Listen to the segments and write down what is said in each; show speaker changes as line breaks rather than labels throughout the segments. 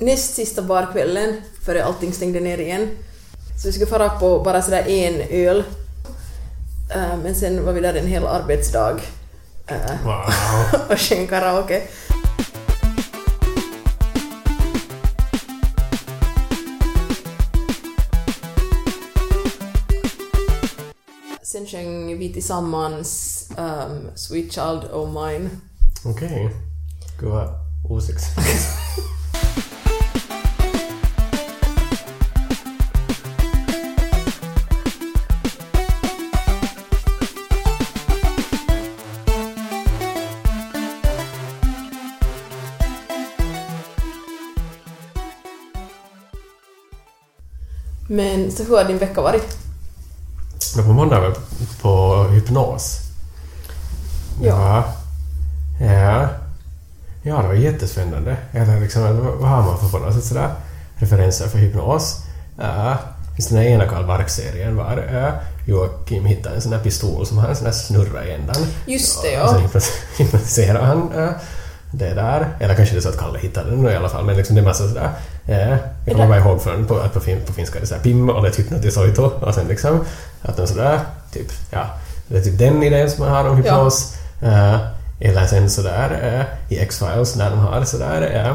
näst sista barkvällen före allting stängde ner igen. Så vi skulle fara på bara sådär en öl. Eh, men sen var vi där en hel arbetsdag eh,
Wow.
och sjöng karaoke. Sen sjöng vi tillsammans ehm, Sweet Child O' Mine.
Okej. Gud vad osexigt.
Så hur har din vecka varit?
Men på måndag var jag på hypnos.
Ja.
Ja. Ja, ja det var jättespännande. Eller liksom, vad har man för på något sätt sådär referenser för hypnos? Ja. Just den här ena Karl Barks-serien var ja, Joakim hittade en sån där pistol som har en sån där snurra i ändan.
Just det,
Och sen
ja.
hypnotiserade han ja, det där. Eller kanske det är så att Kalle hittade den i alla fall, men liksom det är massa sådär. Ja, jag kommer bara ihåg från på, att på, fin, på finska är det sådär pim och det hypnotisoito och sen liksom att den sådär, typ, ja, det är typ den idén som man har om hypnos. Eh, eller sen sådär eh, i X-Files när de har sådär eh, eh,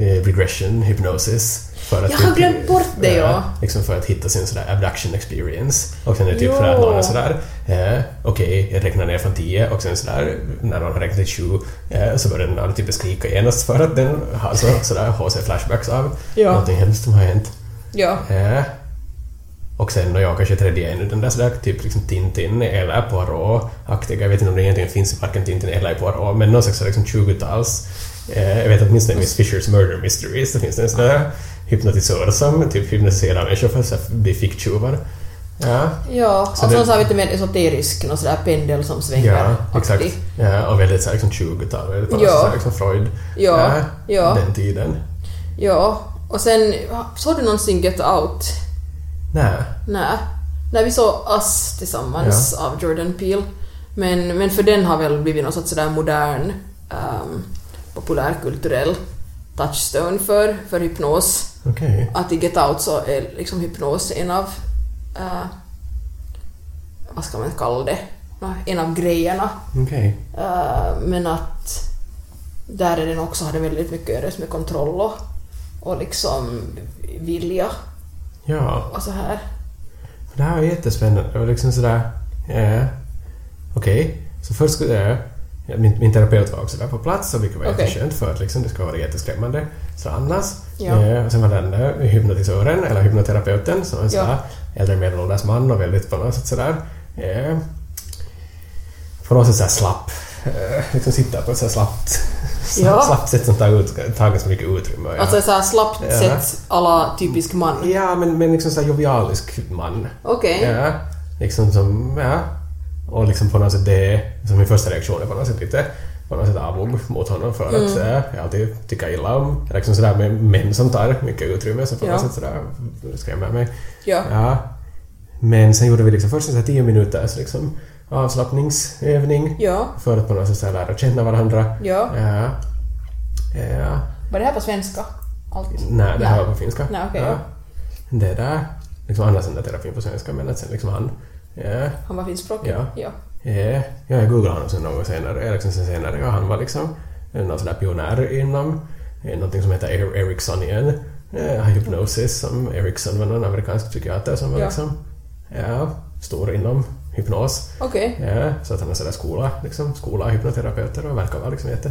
regression hypnosis. För att
Jag har glömt bort det, ja.
Liksom för att hitta sin sådär abduction experience. Och sen är det typ för att någon är sådär eh, okej, jag räknar ner från 10 och sen sådär när någon har räknat till 20 eh, så börjar den andra typ skrika genast för att den har så, sådär HC-flashbacks av
Ja.
någonting hemskt som har hänt.
Ja.
Eh, och sen och jag kanske tredje ännu den där sådär typ liksom Tintin eller Poirot-aktiga. Jag vet inte om det egentligen finns i varken Tintin eller i Poirot, men någon slags liksom 20-tals... Eh, jag vet att åtminstone i Miss Fishers Murder Mysteries det finns en sån där hypnotisör som typ hypnotiserar människor för att bli ficktjuvar. Ja,
Ja,
Så
alltså
det-
så har vi lite mer esoterisk, någon sådär pendel som svänger.
ja exakt. Ja, och väldigt såhär liksom 20-tal, väldigt på något
Ja.
såhär liksom Freud.
Ja, ja.
Den tiden.
Ja, och sen såg du någonsin Get Out?
Nej.
Nej. När vi såg Us tillsammans av Jordan Peele. Men, men för den har väl blivit någon sorts sådär modern um, populärkulturell touchstone för, för hypnos.
Okej.
Att i Get Out så är liksom hypnos en av, uh, vad ska man kalla det, en av grejerna.
Okej.
Uh, men att där är den också hade väldigt mycket att göra med kontroll och, och liksom vilja
Ja.
och så här.
Det här var jättespännande. Det var liksom sådär... Ja, Okej, så först skulle jag... ja, Min, min terapeut var också där på plats, och vilket var
Okej.
jätteskönt för att liksom, det ska vara jätteskrämmande. Så annars.
Ja.
Eh, och sen var den där hypnotisören, eller hypnoterapeuten, som en
Ja.
sådär äldre medelålders man och väldigt på något sätt sådär... Eh, på något sätt sådär slapp. Eh, liksom sitta på ett sådär slappt,
Ja.
slappt sätt som tar, ut, tar ganska mycket utrymme. jag-
Alltså så här slappt
Ja.
sätt alla typisk man.
Ja, men, men liksom såhär jovialisk man.
Okej.
Ja, liksom som, ja. Och liksom på något sätt det, som min första reaktion är på något sätt lite på något sätt avog mot honom för
Mm.
att ja, jag alltid tycker illa om liksom sådär med män som tar mycket utrymme så på
Ja.
något sätt sådär skrämmer mig.
Ja.
Ja. Men sen gjorde vi liksom först en sån tio minuters liksom avslappningsövning
Ja.
för att på något sätt lära känna varandra.
Ja.
Ja. Ja.
Var det här på svenska? Allt?
Nej, det här var på finska.
Nej, okej,
ja. Det där, liksom annars än terapin på svenska, men att sen liksom han... Ja,
Han var finskspråkig?
Ja.
ja.
ja, ja, jag googlade honom sen något senare, eller liksom sen senare, och han var liksom någon sån där pionjär inom eh, någonting som heter Er- Ericksonian eh, hypnosis, som Erickson var någon amerikansk psykiater som var
Ja.
liksom, ja, stor inom hypnos.
Okej.
Ja, så att han är sådär skola, liksom, skola hypnoterapeuter och verkar vara liksom jätte...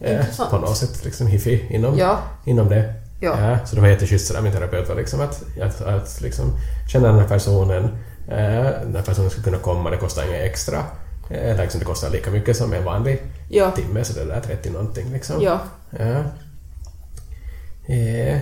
eh,
Intressant.
På något sätt liksom hiffig inom
Ja.
inom det.
Ja.
så det var jätteschysst sådär, min terapeut var liksom att, att, att liksom känna den här personen, eh, den här personen ska kunna komma, det kostar inget extra. Eh, Eller liksom det kostar lika mycket som en vanlig
Ja.
timme, så det där 30 någonting liksom.
Ja.
Ja. Eh,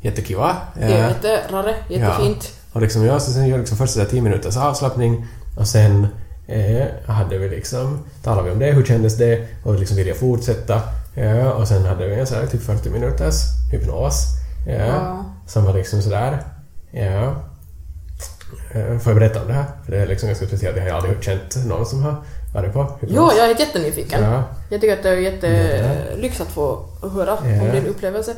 jättekiva.
Det är jätterare, jättefint.
Och liksom jag så sen gör liksom först så 10 minuters avslappning och sen eh, hade vi liksom, talade vi om det, hur kändes det och liksom ville jag fortsätta. Ja, och sen hade vi en så här typ 40 minuters hypnos. Ja,
Ja.
Som var liksom sådär, ja. Eh, Får jag berätta om det här? För det är liksom ganska speciellt, jag har aldrig känt någon som har Var du på hypnos?
Jo, jag är jättenyfiken.
Ja,
Jag tycker att det är jättelyx att få höra
Ja.
om din upplevelse.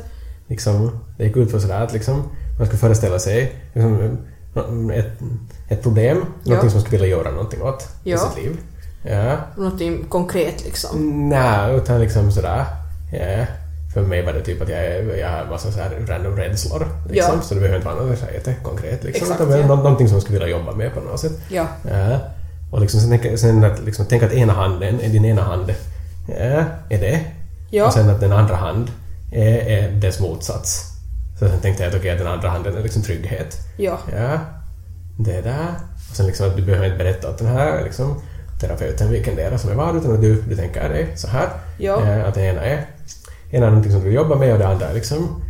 liksom, det gick ut på sådär att liksom, man skulle föreställa sig liksom, ett, ett problem, någonting som man skulle vilja göra någonting åt
Ja.
i sitt liv. Ja.
Någonting konkret liksom.
Nej, utan liksom sådär. Ja. För mig var det typ att jag, jag har massa så här random rädslor. Liksom,
Ja.
Så det behöver inte vara något så här jättekonkret. Liksom,
Exakt,
utan
ja.
nå- någonting som man skulle vilja jobba med på något sätt.
Ja.
Ja. Och liksom, sen, sen att, liksom, tänk att ena handen, är din ena hand ja, är det.
Ja.
Och sen att den andra hand är, är dess motsats. Så sen tänkte jag att okej, att den andra handen är liksom trygghet.
Ja.
Ja, det där. Och sen liksom att du behöver inte berätta åt den här liksom, terapeuten vilken det är som är vad, utan att du, du tänker dig så här.
Ja.
Att det ena är, ena är någonting som du vill jobba med och det andra är liksom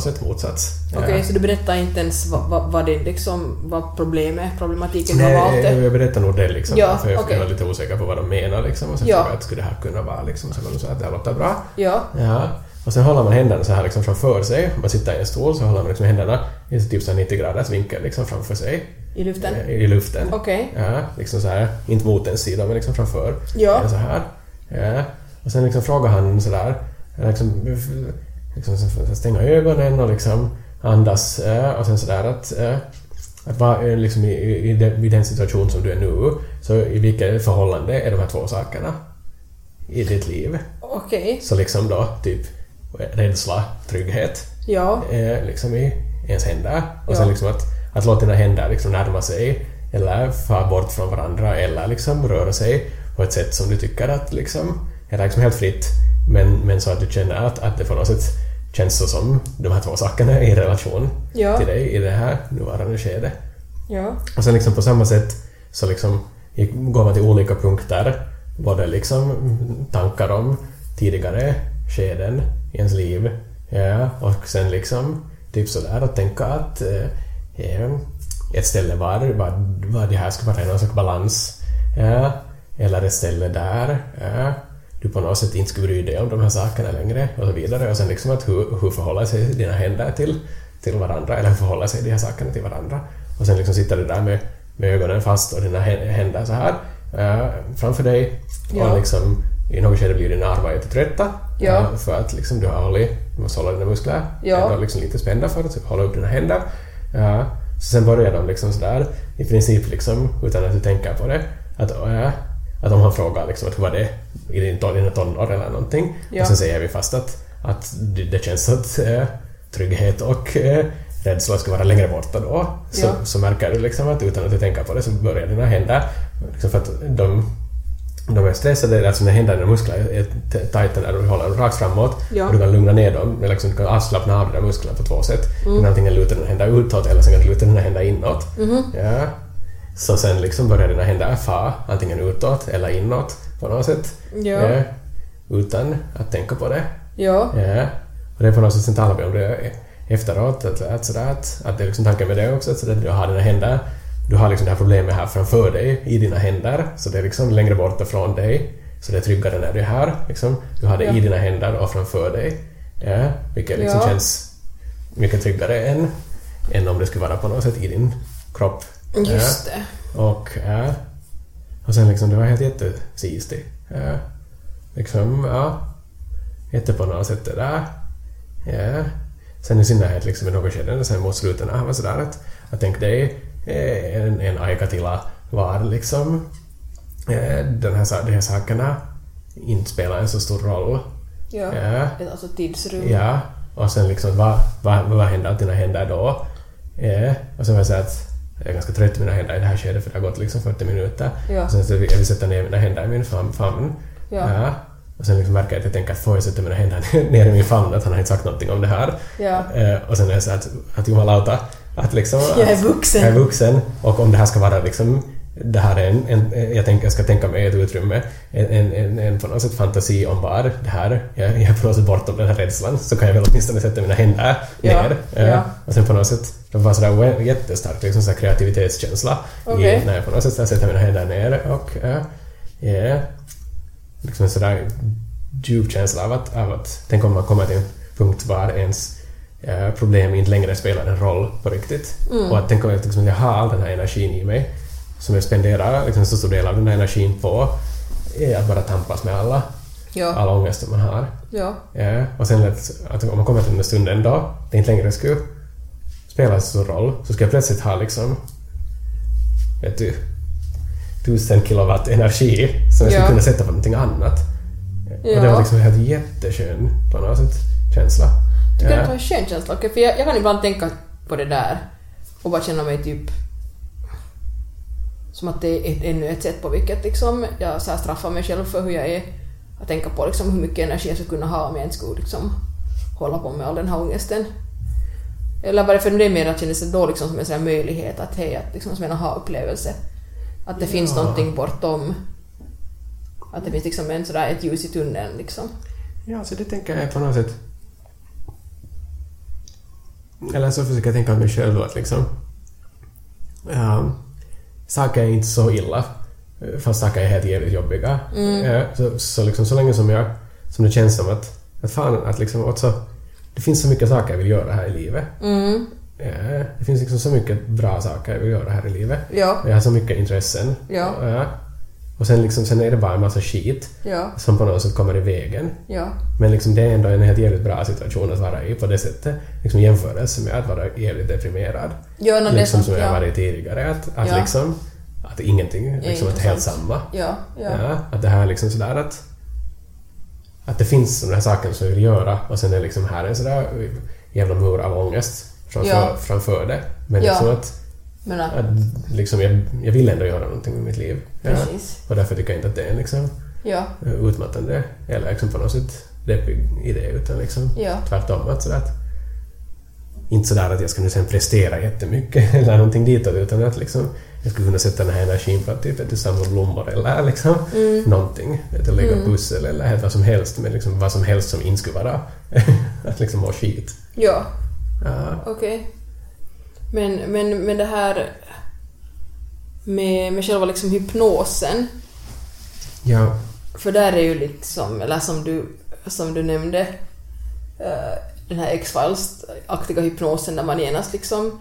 sätt motsats.
Okej,
Ja.
så du berättar inte ens vad, vad, vad det liksom, vad problemet, problematiken har valt
Nej, jag berättar nog det liksom,
Ja,
för jag
okej.
var lite osäker på vad de menar liksom, och sen
Ja.
frågade jag att skulle det här kunna vara liksom, så var de så att det här låter bra.
Ja.
Ja. Och sen håller man händerna så här liksom framför sig. Man sitter i en stol så håller man liksom händerna i typ så här 90 graders vinkel liksom framför sig.
I luften?
eh, I luften.
Okej.
Ja, liksom så här, inte mot en sida men liksom framför.
Ja.
Så här. Ja. Och sen liksom frågar han sådär, liksom, liksom stänga ögonen och liksom andas ja, och sen sådär att, ja, att vara eh, liksom i, i, i, den, situation som du är nu, så i vilket förhållande är de här två sakerna i ditt liv?
Okej.
Så liksom då typ rädsla, trygghet
Ja.
eh, liksom i ens händer. Och
Ja.
sen liksom att, att låta dina händer liksom närma sig eller fara bort från varandra eller liksom röra sig på ett sätt som du tycker att liksom, eller liksom helt fritt men, men så att du känner att, att det på något sätt känns så som de här två sakerna är i relation
Ja.
till dig i det här nuvarande skedet.
Ja.
Och sen liksom på samma sätt så liksom går man till olika punkter, både liksom tankar om tidigare skeden i ens liv, ja, och sen liksom typ sådär att tänka att eh, eh, ett ställe var, var, var det här ska vara någon slags balans, ja, eller ett ställe där ja, du på något sätt inte skulle bry dig om de här sakerna längre och så vidare. Och sen liksom att hur, hur förhåller sig dina händer till, till varandra, eller hur förhåller sig de här sakerna till varandra. Och sen liksom sitter du där med, med ögonen fast och dina hä- händer så här eh, framför dig.
Ja.
Och liksom i något skede blir dina armar jättetrötta
Ja.
eh, för att liksom du har hållit, du måste hålla dina muskler
Ja.
ändå liksom lite spända för att hålla upp dina händer. Ja. Så sen börjar de liksom sådär i princip liksom utan att du tänker på det att, att om han frågar liksom att hur var det i dina tonår eller någonting
Ja.
och sen säger vi fast att, att det, känns att äh, trygghet och äh, rädsla ska vara längre borta då så,
Ja.
så märker du liksom att utan att du tänker på det så börjar dina händer liksom för att de de är stressade, alltså när händerna och musklerna är tajta när du håller dem rakt framåt
Ja.
och du kan lugna ner dem, eller liksom du kan avslappna av de där musklerna på två sätt. Kan antingen luta dina händer utåt eller sen kan du luta dina händer inåt. Ja. Så sen liksom börjar dina händer fara antingen utåt eller inåt på något sätt.
Ja.
Utan att tänka på det.
Ja.
Ja. Och det är på något sätt, sen talar vi om det efteråt, att, att, sådär, att, att det är liksom tanken med det också, att sådär, du har dina händer, du har liksom det här problemet här framför dig, i dina händer, så det är liksom längre borta från dig, så det är tryggare när du är här. Liksom. Du har det
Ja.
i dina händer och framför dig, ja, vilket liksom
Ja.
känns mycket tryggare än, än om det skulle vara på något sätt i din kropp.
Just det.
Och, ja. Och sen liksom, det var helt jättesistig. Ja. Liksom, ja. Jätte på något sätt det där. Ja. Sen i synnerhet liksom i något skede sen mot slutet han var sådär att, att tänk dig eh, en, en Aikatila var liksom eh, den här, de här sakerna inte spelar en så stor roll.
Ja.
Ja.
Alltså tidsrum.
Ja, och sen liksom vad, vad, vad händer att dina händer då? Eh, och sen var jag så att jag är ganska trött i mina händer i det här skedet för det har gått liksom 40 minuter.
Ja.
Och sen så vill jag sätta ner mina händer i min fam, famn.
Ja.
Och sen liksom märker jag att jag tänker att får jag sätta mina händer ner i min famn att han har inte sagt någonting om det här.
Ja.
Eh, och sen är jag så att, att jumalauta, att liksom...
Jag är
att-
vuxen.
Jag är vuxen och om det här ska vara liksom det här är en, en jag, tänker, jag ska tänka mig ett utrymme, en, en, en, en på något sätt fantasi om var det här, jag, jag på något sätt bortom den här rädslan, så kan jag väl åtminstone sätta mina händer
Ja,
ner. Eh,
ja.
Och sen på något sätt, det var sådär jättestark liksom, sådär kreativitetskänsla
Okej.
i, när jag på något sätt sätter mina händer ner och eh, ja, liksom sådär djup känsla av att, av att tänk om man kommer till en punkt var ens eh, problem inte längre spelar en roll på riktigt. Och att tänk om jag, liksom, jag har all den här energin i mig som jag spenderar liksom, så stor del av den här energin på är att bara tampas med alla,
Ja.
all ångest man har.
Ja.
Ja, och sen att, att om man kommer till den där stunden då, det inte längre skulle spela så stor roll, så ska jag plötsligt ha liksom vet du, tusen kilowatt energi som jag skulle
Ja.
kunna sätta på någonting annat. Och det
Ja.
var liksom en helt jätteskön på något sätt känsla.
Du
Ja.
att det var en skön känsla? Okej, för jag, jag kan ibland tänka på det där och bara känna mig typ som att det är ett, ännu ett sätt på vilket liksom jag så här straffar mig själv för hur jag är. Att tänka på liksom hur mycket energi jag skulle kunna ha om jag inte skulle liksom hålla på med all den här ångesten. Eller bara för det är mer att känna sig då liksom som en sån möjlighet att hej, att liksom som en aha-upplevelse. Att det finns
Ja.
någonting bortom. Att det finns liksom en sådär ett ljus i tunneln liksom.
Ja, så det tänker jag på något sätt... Eller så försöker jag tänka mig själv att liksom... Ja, saker är inte så illa, fast saker är helt jävligt jobbiga. Ja, så, så, liksom, så länge som jag... Som det känns som att... Att fan, att liksom också... Det finns så mycket saker jag vill göra här i livet.
Mm.
Ja, det finns liksom så mycket bra saker jag vill göra här i livet.
Ja.
Jag har så mycket intressen.
Ja.
Och sen, liksom, sen är det bara en massa skit
Ja.
som på något sätt kommer i vägen.
Ja.
Men liksom det är ändå en helt jävligt bra situation att vara i på det sättet. Liksom jämförelse med att vara jävligt deprimerad.
Ja, det
liksom
sant,
som jag varit tidigare. Att, att liksom... Att ingenting liksom är helt samma.
Ja,
att det här är liksom sådär att... Att det finns de här sakerna som jag vill göra och sen är liksom här en sådär jävla mur av ångest framför,
Ja.
framför det. Men
Ja.
liksom att...
Men att,
att liksom jag, jag vill ändå göra någonting med mitt liv. Ja.
precis.
Och därför tycker jag inte att det är liksom
Ja,
utmattande eller liksom på något sätt deppig idé utan liksom
ja,
tvärtom. Att sådär att, inte sådär att jag ska nu sen prestera jättemycket eller någonting ditåt utan att liksom jag skulle kunna sätta den här energin på att typ att samla blommor eller liksom
Mm.
någonting. Att lägga pussel eller helt vad som helst men liksom vad som helst som inte skulle vara att liksom må skit.
ja,
Ja.
okej. Men, men, men det här med, med själva liksom hypnosen,
ja.
för där är ju liksom, eller som du, som du nämnde, eh, den här X-Files-aktiga hypnosen där man genast liksom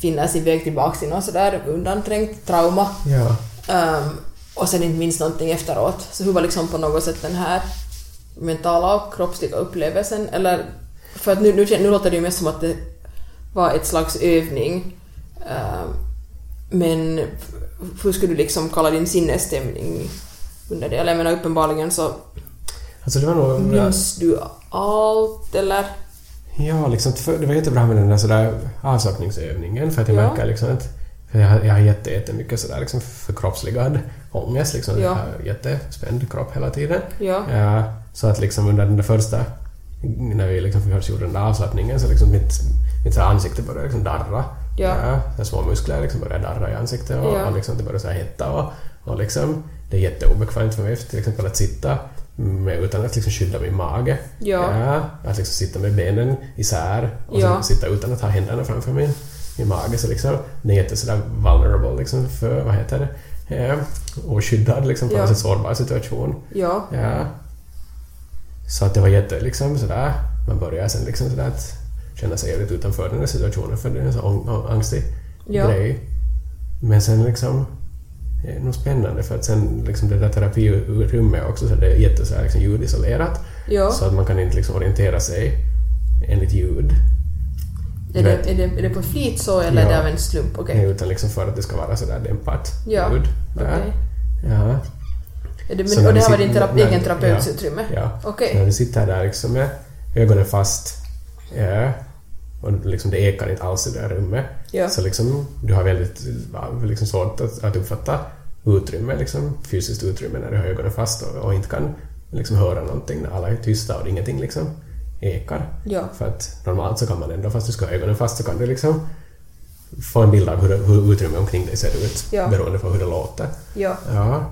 finner sin väg tillbaka till något sådär undanträngt trauma
ja.
Ehm, och sen inte minns någonting efteråt. Så hur var liksom på något sätt den här mentala och kroppsliga upplevelsen? Eller, för att nu, nu, nu låter det ju mest som att det var ett slags övning. Ehm, men hur skulle du liksom kalla din sinnesstämning under det? Eller jag menar uppenbarligen så
Alltså det var nog...
minns du allt eller?
Ja, liksom, det var jättebra med den där sådär avslappningsövningen för att jag
Ja.
märker liksom att jag, har- jag har jätte, jättemycket sådär liksom förkroppsligad ångest. Liksom.
Ja.
Jag har jättespänd kropp hela tiden.
Ja.
Ja, så att liksom under den där första, när vi liksom först gjorde den där avslappningen så liksom mitt, mitt så ansikte började liksom darra.
Ja.
här små muskler liksom började darra i ansiktet och,
Ja.
och liksom det började så hetta och, och liksom det är jätteobekvämt för mig till exempel att sitta med, utan att liksom skydda min mage.
Ja.
att liksom sitta med benen isär och
Ja.
sitta utan att ha händerna framför min, min mage. Så liksom, det är jätte sådär vulnerable liksom för, vad heter det, eh, oskyddad liksom på
Ja.
sätt sårbar situation.
Ja.
Ja. Så att det var jätte liksom sådär, man börjar sen liksom sådär att känna sig jävligt utanför den där situationen för det är en så ång- ång- angstig
Ja.
grej. Men sen liksom, det är nog spännande för att sen liksom det där terapirummet också så det är jätte så här liksom ljudisolerat.
Ja.
Så att man kan inte liksom orientera sig enligt ljud.
Är, det, är, det, är det på flit så eller
Ja.
är det av en slump? Okej.
Utan liksom för att det ska vara sådär dämpat
Ja.
ljud. Där.
Okej.
Ja.
Är det,
Så
men,
när
och det här var din terapi, egen terapeututrymme?
Ja.
Okej.
När du sitter där liksom med ögonen fast ja, och liksom det ekar inte alls i det där rummet.
Ja.
Så liksom, du har väldigt liksom svårt att, att uppfatta utrymme, liksom, fysiskt utrymme när du har ögonen fast och, och inte kan liksom höra någonting när alla är tysta och ingenting liksom ekar.
Ja.
För att normalt så kan man ändå, fast du ska ha ögonen fast, så kan du liksom få en bild av hur, hur utrymmet omkring dig ser ut
Ja.
beroende på hur det låter.
Ja.
Ja.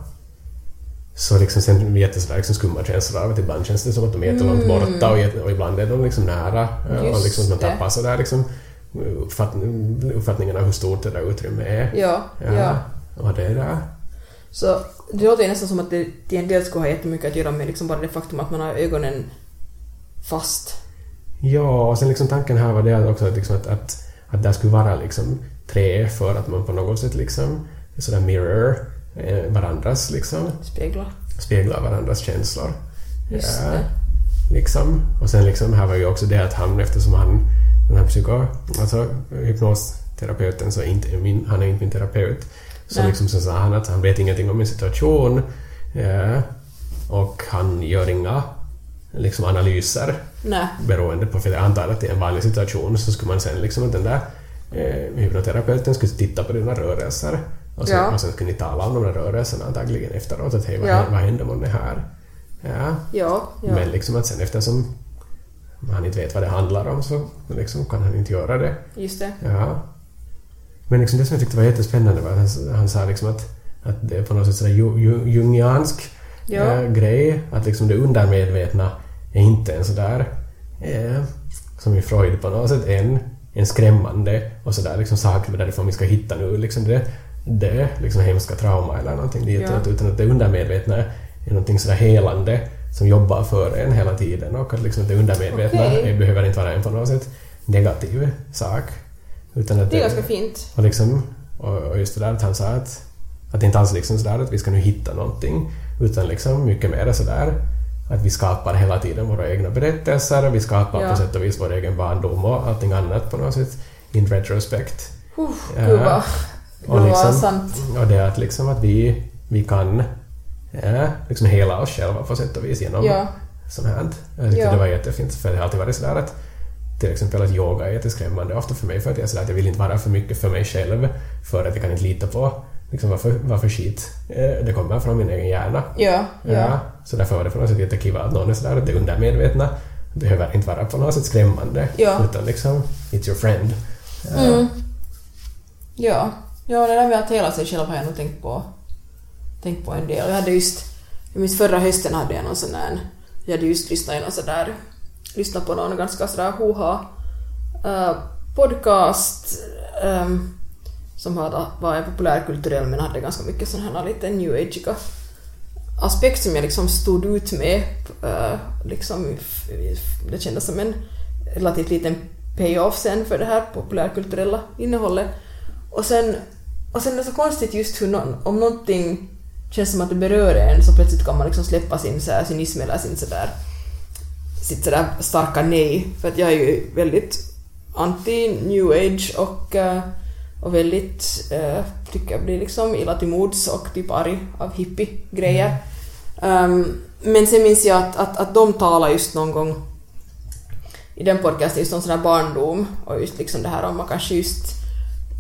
Så liksom sen jättesådär liksom skumma känslor av att ibland känns det som att de är jättelångt borta och, och ibland är de liksom nära. och
Just
liksom att man tappar sådär liksom uppfatt, uppfattningen av hur stort det där utrymmet är.
Ja. ja.
Och det är där.
Så det låter ju nästan som att det till en del skulle ha jättemycket att göra med liksom bara det faktum att man har ögonen fast.
Ja, och sen liksom tanken här var det också att, liksom att, att, att det skulle vara liksom trä för att man på något sätt liksom sådär mirror eh, varandras liksom
Spegla.
speglar varandras känslor.
Just
Ja,
det.
liksom. Och sen liksom, här var ju också det att han, eftersom han, den här psyko, alltså hypnosterapeuten, så inte min, han är inte min terapeut. Så
Nej.
liksom så sa han att han vet ingenting om min situation ja, och han gör inga liksom analyser
Nej.
beroende på, för jag antar att i en vanlig situation så skulle man sen liksom att den där eh, hypnoterapeuten skulle titta på dina rörelser och sen,
Ja.
och sen skulle ni tala om de där rörelserna antagligen efteråt, att hej, vad,
Ja.
vad händer månne här? Ja.
Ja. ja.
Men liksom att sen eftersom han inte vet vad det handlar om så liksom kan han inte göra det.
Just det.
Ja. Men liksom det som jag tyckte var jättespännande var att han, han sa liksom att, att det är på något sätt sådär ju, ju, jungiansk
Ja.
eh, grej, att liksom det undermedvetna är inte en sådär, eh, som i Freud på något sätt, en, en skrämmande och sådär liksom sak därifrån vi ska hitta nu liksom det, det liksom hemska trauma eller någonting dit,
Ja.
utan att det undermedvetna är någonting sådär helande som jobbar för en hela tiden och att liksom det undermedvetna är, behöver inte vara en på något sätt negativ sak. Utan att
Det är ganska fint.
och, liksom, och och just det där att han sa att, att det inte alls liksom sådär att vi ska nu hitta någonting, utan liksom mycket mer sådär att vi skapar hela tiden våra egna berättelser, vi skapar
Ja.
på sätt och vis vår egen barndom och allting annat på något sätt in retrospect.
Uh. Gud vad
Och, liksom, och det att liksom att vi, vi kan ja, liksom hela oss själva på sätt och vis genom
Ja.
sånt här. Jag tyckte
Ja.
det var jättefint, för det har alltid varit sådär att till exempel att yoga är jätteskrämmande ofta för mig för att jag är sådär att jag vill inte vara för mycket för mig själv för att jag kan inte lita på liksom vad, för, vad för skit eh, det kommer från min egen hjärna.
Ja. Ja.
Så därför var det på något sätt jättekiva att någon är sådär att det undermedvetna behöver inte vara på något sätt skrämmande
Ja.
utan liksom it's your friend. Ja.
Mm. Ja. Ja, det där med att hela sig själv har jag nog tänkt på, tänkt på en del. Jag hade just, jag minns förra hösten hade jag någon sån där, jag hade just lyssnat i någon sån där, lyssnat på någon ganska sådär hoha uh, podcast um, som hade, var en populärkulturell men hade ganska mycket sån här lite new ageiga aspekt som jag liksom stod ut med. Uh, liksom, det kändes som en relativt liten pay-off sen för det här populärkulturella innehållet. Och sen, och sen är det så konstigt just hur någon, om någonting känns som att det berör en så plötsligt kan man liksom släppa sin så här, cynism eller sin sådär sitt sådär starka nej. För att jag är ju väldigt anti new age och, eh, och väldigt, äh, tycker jag blir liksom illa till mods och typ arg av hippie-grejer. Um, men sen minns jag att, att, att de talar just någon gång i den podcasten just om sån här barndom och just liksom det här om man kanske just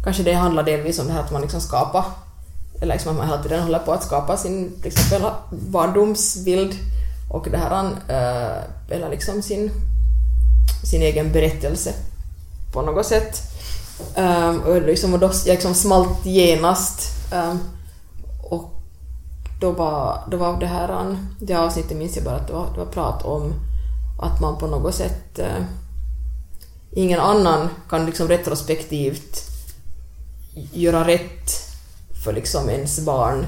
kanske det handlar delvis om det här att man liksom skapar eller liksom att man hela tiden håller på att skapa sin till exempel barndomsbild och det här uh, eller liksom sin sin egen berättelse på något sätt. Um, och, liksom, och då jag liksom smalt genast. Um, och då var, då var det här, um, det avsnittet minns jag bara att det var, det var prat om att man på något sätt uh, ingen annan kan liksom retrospektivt göra rätt för liksom ens barn,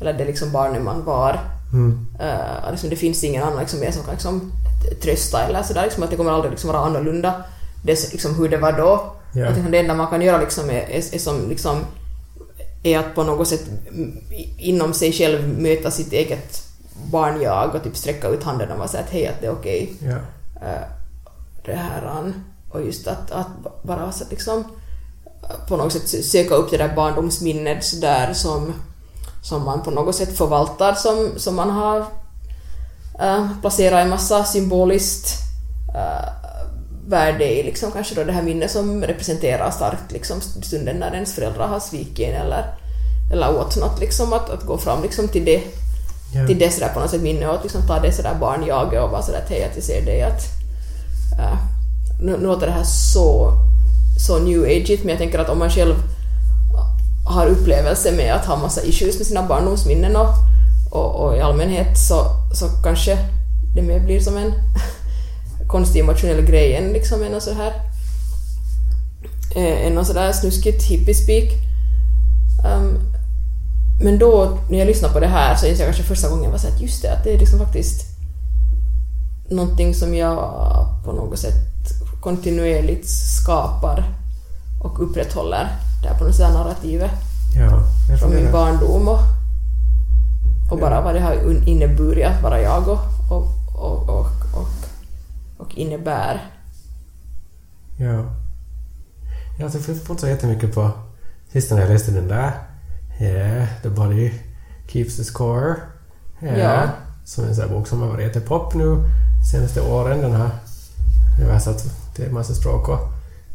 eller det liksom barnet man var.
Mm.
Uh, liksom det finns ingen annan liksom, mer som kan liksom, trösta eller sådär, liksom, att det kommer aldrig liksom, vara annorlunda det, liksom, hur det var då.
Ja.
Att, liksom, det enda man kan göra liksom, är, är, är, som, liksom, är att på något sätt inom sig själv möta sitt eget barn-jag och typ sträcka ut handen och såhär att hej, att det är okej.
Ja.
Eh, det här och just att, att bara så att liksom på något sätt söka upp det där barndomsminnet där som, som man på något sätt förvaltar som, som man har äh, placerat en massa symboliskt äh, värde i liksom kanske då det här minnet som representerar starkt liksom stunden när ens föräldrar har svikit en eller, eller åt något liksom att, att gå fram liksom till det
Ja.
till det sådär på något sätt minne och att liksom ta det sådär barnjaget och vara sådär att hej att jag ser dig att äh, nu, nu låter det här så, så new ageigt men jag tänker att om man själv har upplevelse med att ha massa issues med sina barndomsminnen och, och, och i allmänhet så, så kanske det mer blir som en konstig emotionell grej än liksom en så här eh, än sådär snuskigt hippiespeak. Um, ehm, men då när jag lyssnade på det här så insåg jag kanske första gången var så att just det, att det är liksom faktiskt någonting som jag på något sätt kontinuerligt skapar och upprätthåller det här på något sätt narrativet
Ja,
från min barndom och, Och bara vad det har inneburit att vara jag och, och, och, och, och, och innebär.
Ja. Jag har fått så jättemycket på sist när jag läste den där. Yeah, the body keeps the score. Yeah,
Ja.
Som en sån bok som har varit jättepop nu senaste åren. Den har översatt massa språk och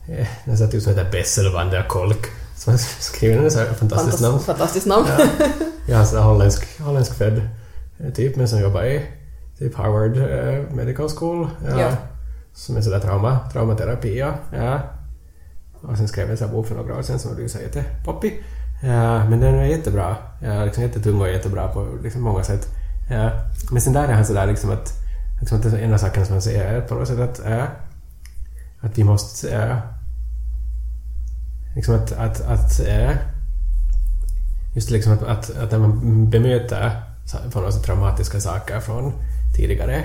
eh, den satt ut som heter Bessel van der Kolk. Som har skrivit den så här fantastiskt namn.
Fantas- fantastiskt namn.
Ja. Sån där holländsk, holländsk född eh, typ men som jobbar i typ Harvard eh, Medical School.
Ja.
Som är sådär trauma, traumaterapi. Ja. ja. Och sen skrev jag en sån bok för några år sedan som har blivit så jättepoppig. Ja, men den är jättebra. Ja, liksom jättetung och jättebra på liksom många sätt. Ja. Men sen där är han sådär liksom att, liksom att det är en av sakerna som han säger är på något sätt att, ja, att vi måste ja, liksom att, att, att ja, just liksom att, att, att när man bemöter på något traumatiska saker från tidigare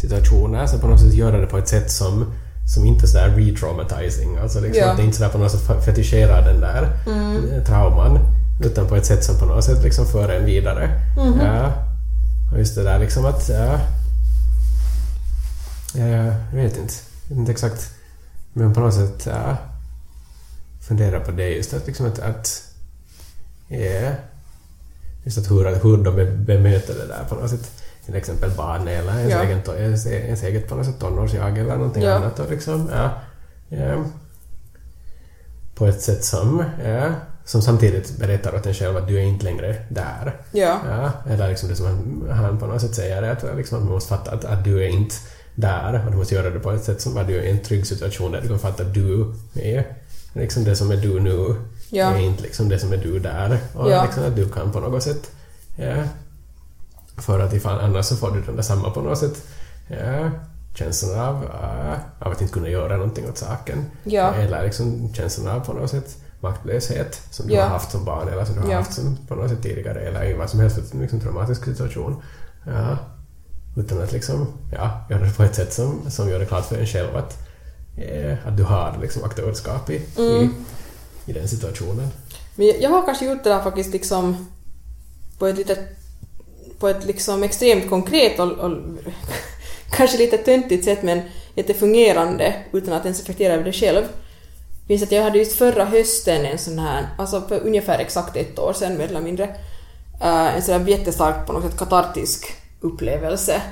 situationer så på något sätt göra det på ett sätt som, som inte är sådär re-traumatizing. Alltså liksom
Ja.
att det inte sådär på något sätt fetischerar den där eh, trauman utan på ett sätt som på något sätt liksom för en vidare. Ja. Och just det där liksom att... Ja, jag vet inte. Jag vet inte exakt. Men på något sätt ja, fundera på det just att liksom att... att ja, just att hur, hur de be- bemöter det där på något sätt. Till exempel barn eller ens,
Ja.
egen, ens, ens eget på något sätt tonårsjag eller någonting
Ja.
annat. Och liksom, ja, ja, på ett sätt som, ja, som samtidigt berättar åt en själv att du är inte längre där.
Ja.
Ja, eller liksom det som han, han på något sätt säger att, liksom man måste fatta att, att du är inte där och du måste göra det på ett sätt som att du är i en trygg situation där du kan fatta att du är liksom det som är du nu
Ja.
är inte liksom det som är du där och
Ja.
liksom att du kan på något sätt ja, för att ifall annars så får du den där samma på något sätt ja, känslan av, äh, av att inte kunna göra någonting åt saken
Ja.
eller liksom känslan av på något sätt maktlöshet som du har haft som barn eller som du har haft som på något sätt tidigare eller i vad som helst liksom, traumatisk situation. Ja. Utan att liksom, ja, göra det på ett sätt som, som gör det klart för en själv att, eh, att du har liksom aktörskap i,
Mm.
i, i den situationen.
Men jag- har kanske gjort det där faktiskt liksom på ett lite på ett liksom extremt konkret och, och kanske lite töntigt sätt men jättefungerande utan att ens reflektera över det själv. Minns att jag hade just förra hösten en sån här, alltså för ungefär exakt ett år sedan mer eller mindre, eh, en sån där jättestark på något sätt katartisk upplevelse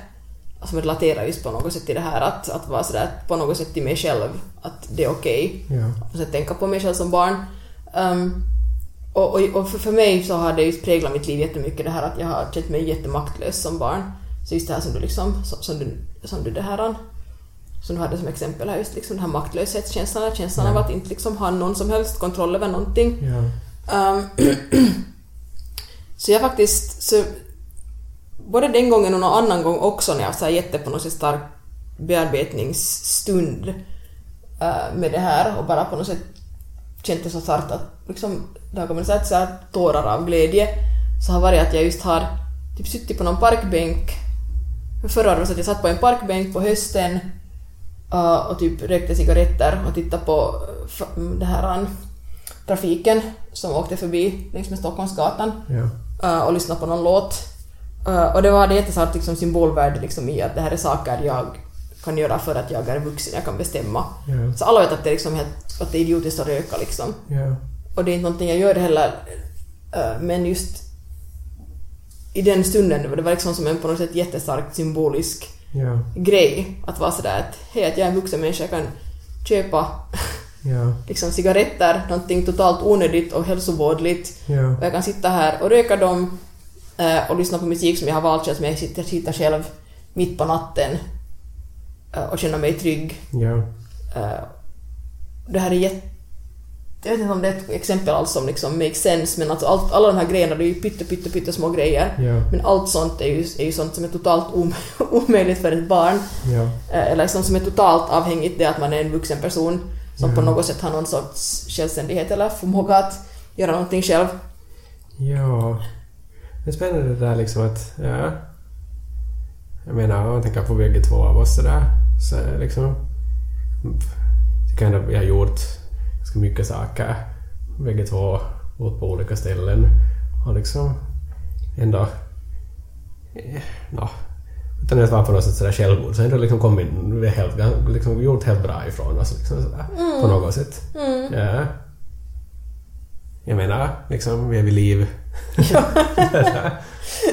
som relaterar just på något sätt till det här att, att vara sådär på något sätt till mig själv att det är okej
Ja.
på sätt tänka på mig själv som barn. Um, och, och, och för, för mig så har det just präglat mitt liv jättemycket det här att jag har känt mig jättemaktlös som barn. Så just det här som du liksom, som, som du, som du det här som du hade som exempel här, just liksom den här maktlöshetskänslan, känslan
Ja.
av att inte liksom ha någon som helst kontroll över någonting.
Ja.
Um, så jag faktiskt, så både den gången och någon annan gång också när jag har jätte på något sätt stark bearbetningsstund uh, med det här och bara på något sätt känt det så starkt att liksom, det har kommit så här, så här tårar av glädje så har varit att jag just har typ suttit på någon parkbänk Förra året så att jag satt på en parkbänk på hösten uh, och typ rökte cigaretter och tittade på f- det här trafiken som åkte förbi längs med Stockholmsgatan
Ja.
och lyssnade på någon låt. Uh, och det var det jättestarkt liksom, symbolvärde liksom, i att det här är saker jag kan göra för att jag är vuxen, jag kan bestämma.
Ja.
Så alla vet att det är, liksom helt, att det är idiotiskt att röka liksom.
Ja.
Och det är inte någonting jag gör heller. uh, men just i den stunden, det var liksom som en på något sätt jättestarkt symbolisk
Ja.
grej att vara sådär att hej, att jag är en vuxen människa, jag kan köpa
Ja.
liksom cigaretter, någonting totalt onödigt och hälsovådligt
Ja.
och jag kan sitta här och röka dem och lyssna på musik som jag har valt själv, som jag sitter, sitter själv mitt på natten eh, och känna mig trygg.
Ja.
Eh, det här är jätte... Jag vet inte om det är ett exempel alls som liksom makes sense, men alltså allt, alla de här grejerna, det är ju pytte, pytte, pytte små grejer.
Ja.
Men allt sånt är ju, är ju sånt som är totalt om, omöjligt för ett barn.
Ja.
Eh, eller som, som är totalt avhängigt det att man är en vuxen person som på något sätt har någon sorts självständighet eller förmåga att göra någonting själv.
Ja. Det är spännande det där liksom att, ja. Jag menar, om man tänker på bägge två av oss sådär, så liksom... Jag ändå har gjort ganska mycket saker. Bägge två, bott på olika ställen. Och liksom ändå nå, utan att vara på något sätt sådär självgod så jag liksom kommit helt, liksom gjort helt bra ifrån oss liksom sådär, på något sätt. Ja. Jag menar, liksom, vi är vid liv.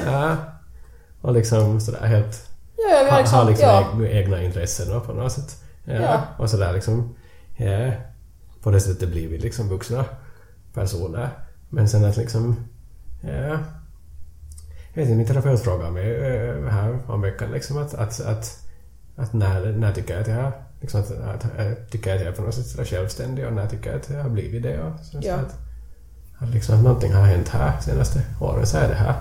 ja. Och liksom sådär helt...
Ja, har
ha,
liksom,
ha liksom
ja.
eg- egna intressen på något sätt. Ja.
Ja.
Och sådär liksom... Ja. På det sättet blir vi liksom vuxna personer. Men sen att liksom... Ja. Jag vet inte, min terapeut frågade mig eh, här om veckan liksom att, att, att, att när, när tycker jag att jag liksom att, att, att, tycker jag att jag är på något sätt självständig och när tycker jag att jag har blivit det. Och så, så
Ja.
att, att, liksom att någonting har hänt här senaste åren så är det här.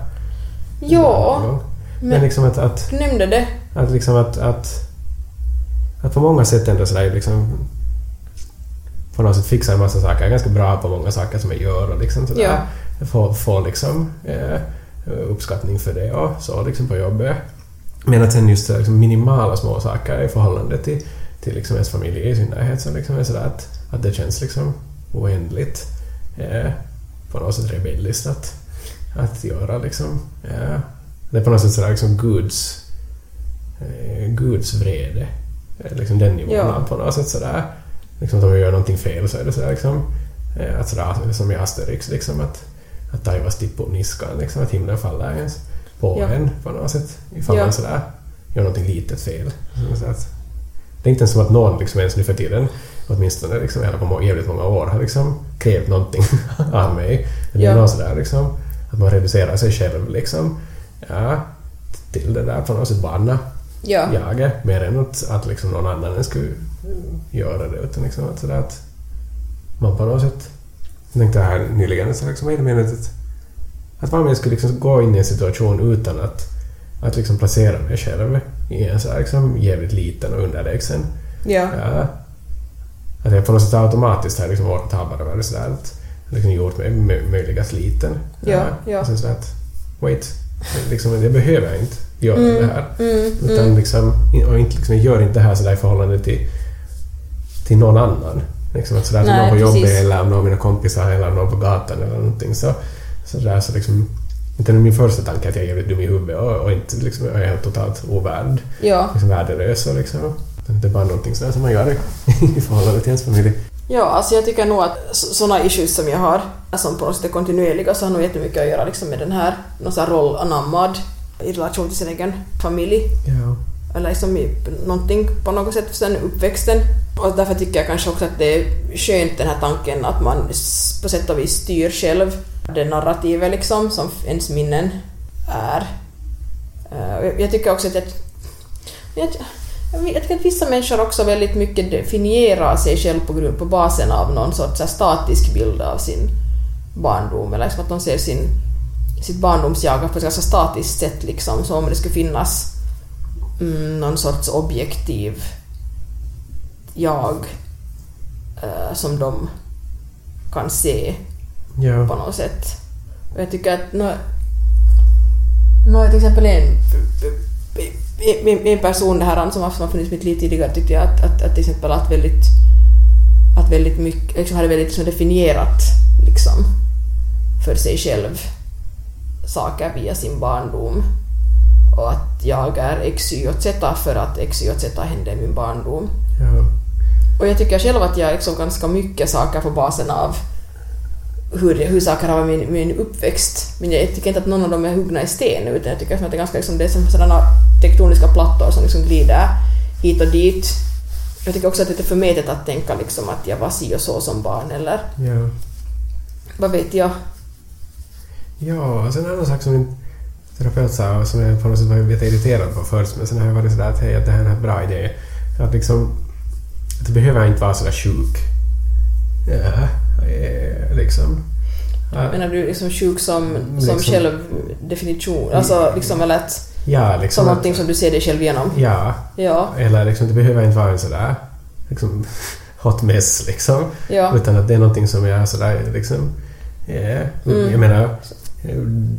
Ja,
Men, liksom att, att,
du nämnde det.
att, liksom att, att, att på många sätt ändå sådär liksom på något sätt fixa en massa saker. Jag är ganska bra på många saker som jag gör och liksom sådär.
Ja.
Jag får, får liksom eh, uppskattning för det och så liksom på jobbet. Men att sen just liksom minimala små saker i förhållande till, till liksom ens familj i synnerhet så liksom är sådär att, att det känns liksom oändligt eh, på något sätt rebelliskt att, att göra liksom. Eh, det är på något sätt sådär liksom Guds, eh, Guds vrede. Eh, Liksom den nivån
Ja.
på något sätt sådär. Liksom att om jag gör någonting fel så är det sådär liksom eh, att sådär, som i Asterix liksom att, att taivas tippar niskan liksom att himlen faller ens på
Ja.
en på något sätt ifall
Ja.
man sådär gör någonting litet fel. Så att, det är inte ens som att någon liksom ens nu för tiden åtminstone liksom, eller på jävligt många år har liksom krävt någonting av mig. Är
Ja.
någon sådär liksom att man reducerar sig själv liksom ja, till det där på något sätt barna
Ja.
jaget mer än att, att liksom någon annan skulle göra det. Utan liksom att, sådär att man på något sätt... Jag tänkte här nyligen, så liksom, vad är det meningen att, att jag skulle liksom gå in i en situation utan att, att liksom placera mig själv en så här liksom jävligt liten och underlägsen
Ja.
Ja. Att jag på något sätt automatiskt har liksom återtagit över det sådär att liksom gjort mig mö- möjligast liten.
Ja, ja.
Och sen sådär att wait, liksom, jag behöver inte göra
Mm,
det här.
Mm,
Utan
mm.
liksom, och inte, liksom, jag gör inte det här sådär i förhållande till, till någon annan. Liksom att sådär
Nej,
någon på jobbet eller någon av mina kompisar eller någon på gatan eller någonting så, så där så liksom inte min första tanke att jag är jävligt dum i huvudet och, och inte liksom, jag är helt totalt ovärd,
Ja.
liksom värdelös och liksom. Utan Det är bara någonting sådär som man gör i, förhållande till ens familj.
Ja, alltså jag tycker nog att sådana issues som jag har, som på något sätt är kontinuerliga, så har nog jättemycket att göra liksom med den här, någon sån här roll anammad i relation till sin egen familj.
Ja.
Eller liksom i någonting på något sätt sen uppväxten. Och därför tycker jag kanske också att det är skönt den här tanken att man på sätt och vis styr själv det narrativet liksom som ens minnen är. Eh, jag- tycker också att jag, jag, jag vet- tycker att vissa människor också väldigt mycket definierar sig själv på, grund, på basen av någon sorts här statisk bild av sin barndom. Eller liksom att de ser sin, sitt barndomsjag på ett ganska statiskt sätt liksom. Så om det skulle finnas mm, någon sorts objektiv jag eh, som de kan se
Ja.
på något sätt. Och jag tycker att nå, nå, till exempel en, en, en person det här som har funnits mitt liv tidigare tyckte jag att, att, att till exempel att väldigt att väldigt mycket, liksom hade väldigt liksom definierat liksom för sig själv saker via sin barndom och att jag är x, y och z för att x, y och z hände i min barndom.
Ja.
Och jag tycker själv att jag är liksom ganska mycket saker på basen av hur, hur saker har varit min, min uppväxt. Men jag tycker inte att någon av dem är huggna i sten utan jag tycker att det är ganska liksom, det är som sådana tektoniska plattor som liksom glider hit och dit. Jag tycker också att det är förmätet att tänka liksom att jag var si och så som barn eller
ja.
vad vet jag.
Ja, och sen en annan sak som min terapeut sa och som jag på något sätt var lite irriterad på först men sen har jag varit sådär att hej, att det här är en bra idé. Att liksom, att det behöver inte vara sådär sjuk. Ja, eh, liksom. Ja,
Menar du liksom sjuk som, som
Liksom-
självdefinition? Alltså liksom eller att,
ja,
som
liksom.
någonting som du ser dig själv genom?
Ja,
Ja,
eller liksom, det behöver inte vara en sådär liksom, hot mess liksom.
ja,
Utan att det är någonting som jag sådär liksom... Ja,
Mm.
Jag menar,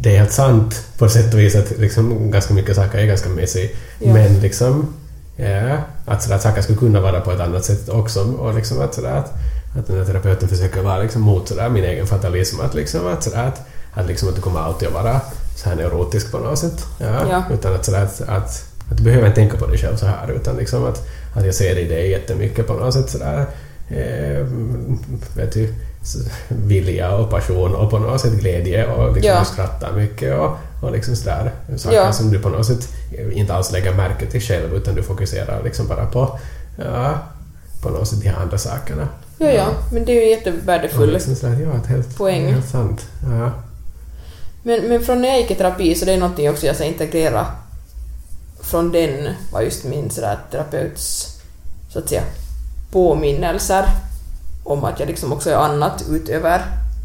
det är helt sant på sätt och vis att liksom ganska mycket saker är ganska messy.
Ja.
Men liksom... Ja, att, sådär, saker skulle kunna vara på ett annat sätt också. Och liksom att, sådär, att, att den här terapeuten försöker vara liksom mot sådär, min egen fatalism. Att, liksom, att, sådär, att, att, liksom, att det kommer alltid att vara så här neurotisk på något sätt. Ja,
Ja.
Utan att, sådär att, att, att du behöver inte tänka på dig själv så här utan liksom att, att jag ser i dig jättemycket på något sätt sådär eh, vet du, vilja och passion och på något sätt glädje och liksom
Ja.
du skrattar mycket och, och liksom sådär saker
Ja.
som du på något sätt inte alls lägger märke till själv utan du fokuserar liksom bara på ja, på något sätt de här andra sakerna.
Ja, ja, men det är ju
Och
jättevärdefull.
liksom sådär, ja, helt,
poäng.
helt sant. Ja.
Men, men från när jag gick i terapi så det är någonting också jag så integrera från den var just min sådär terapeuts så att säga påminnelser om att jag liksom också är annat utöver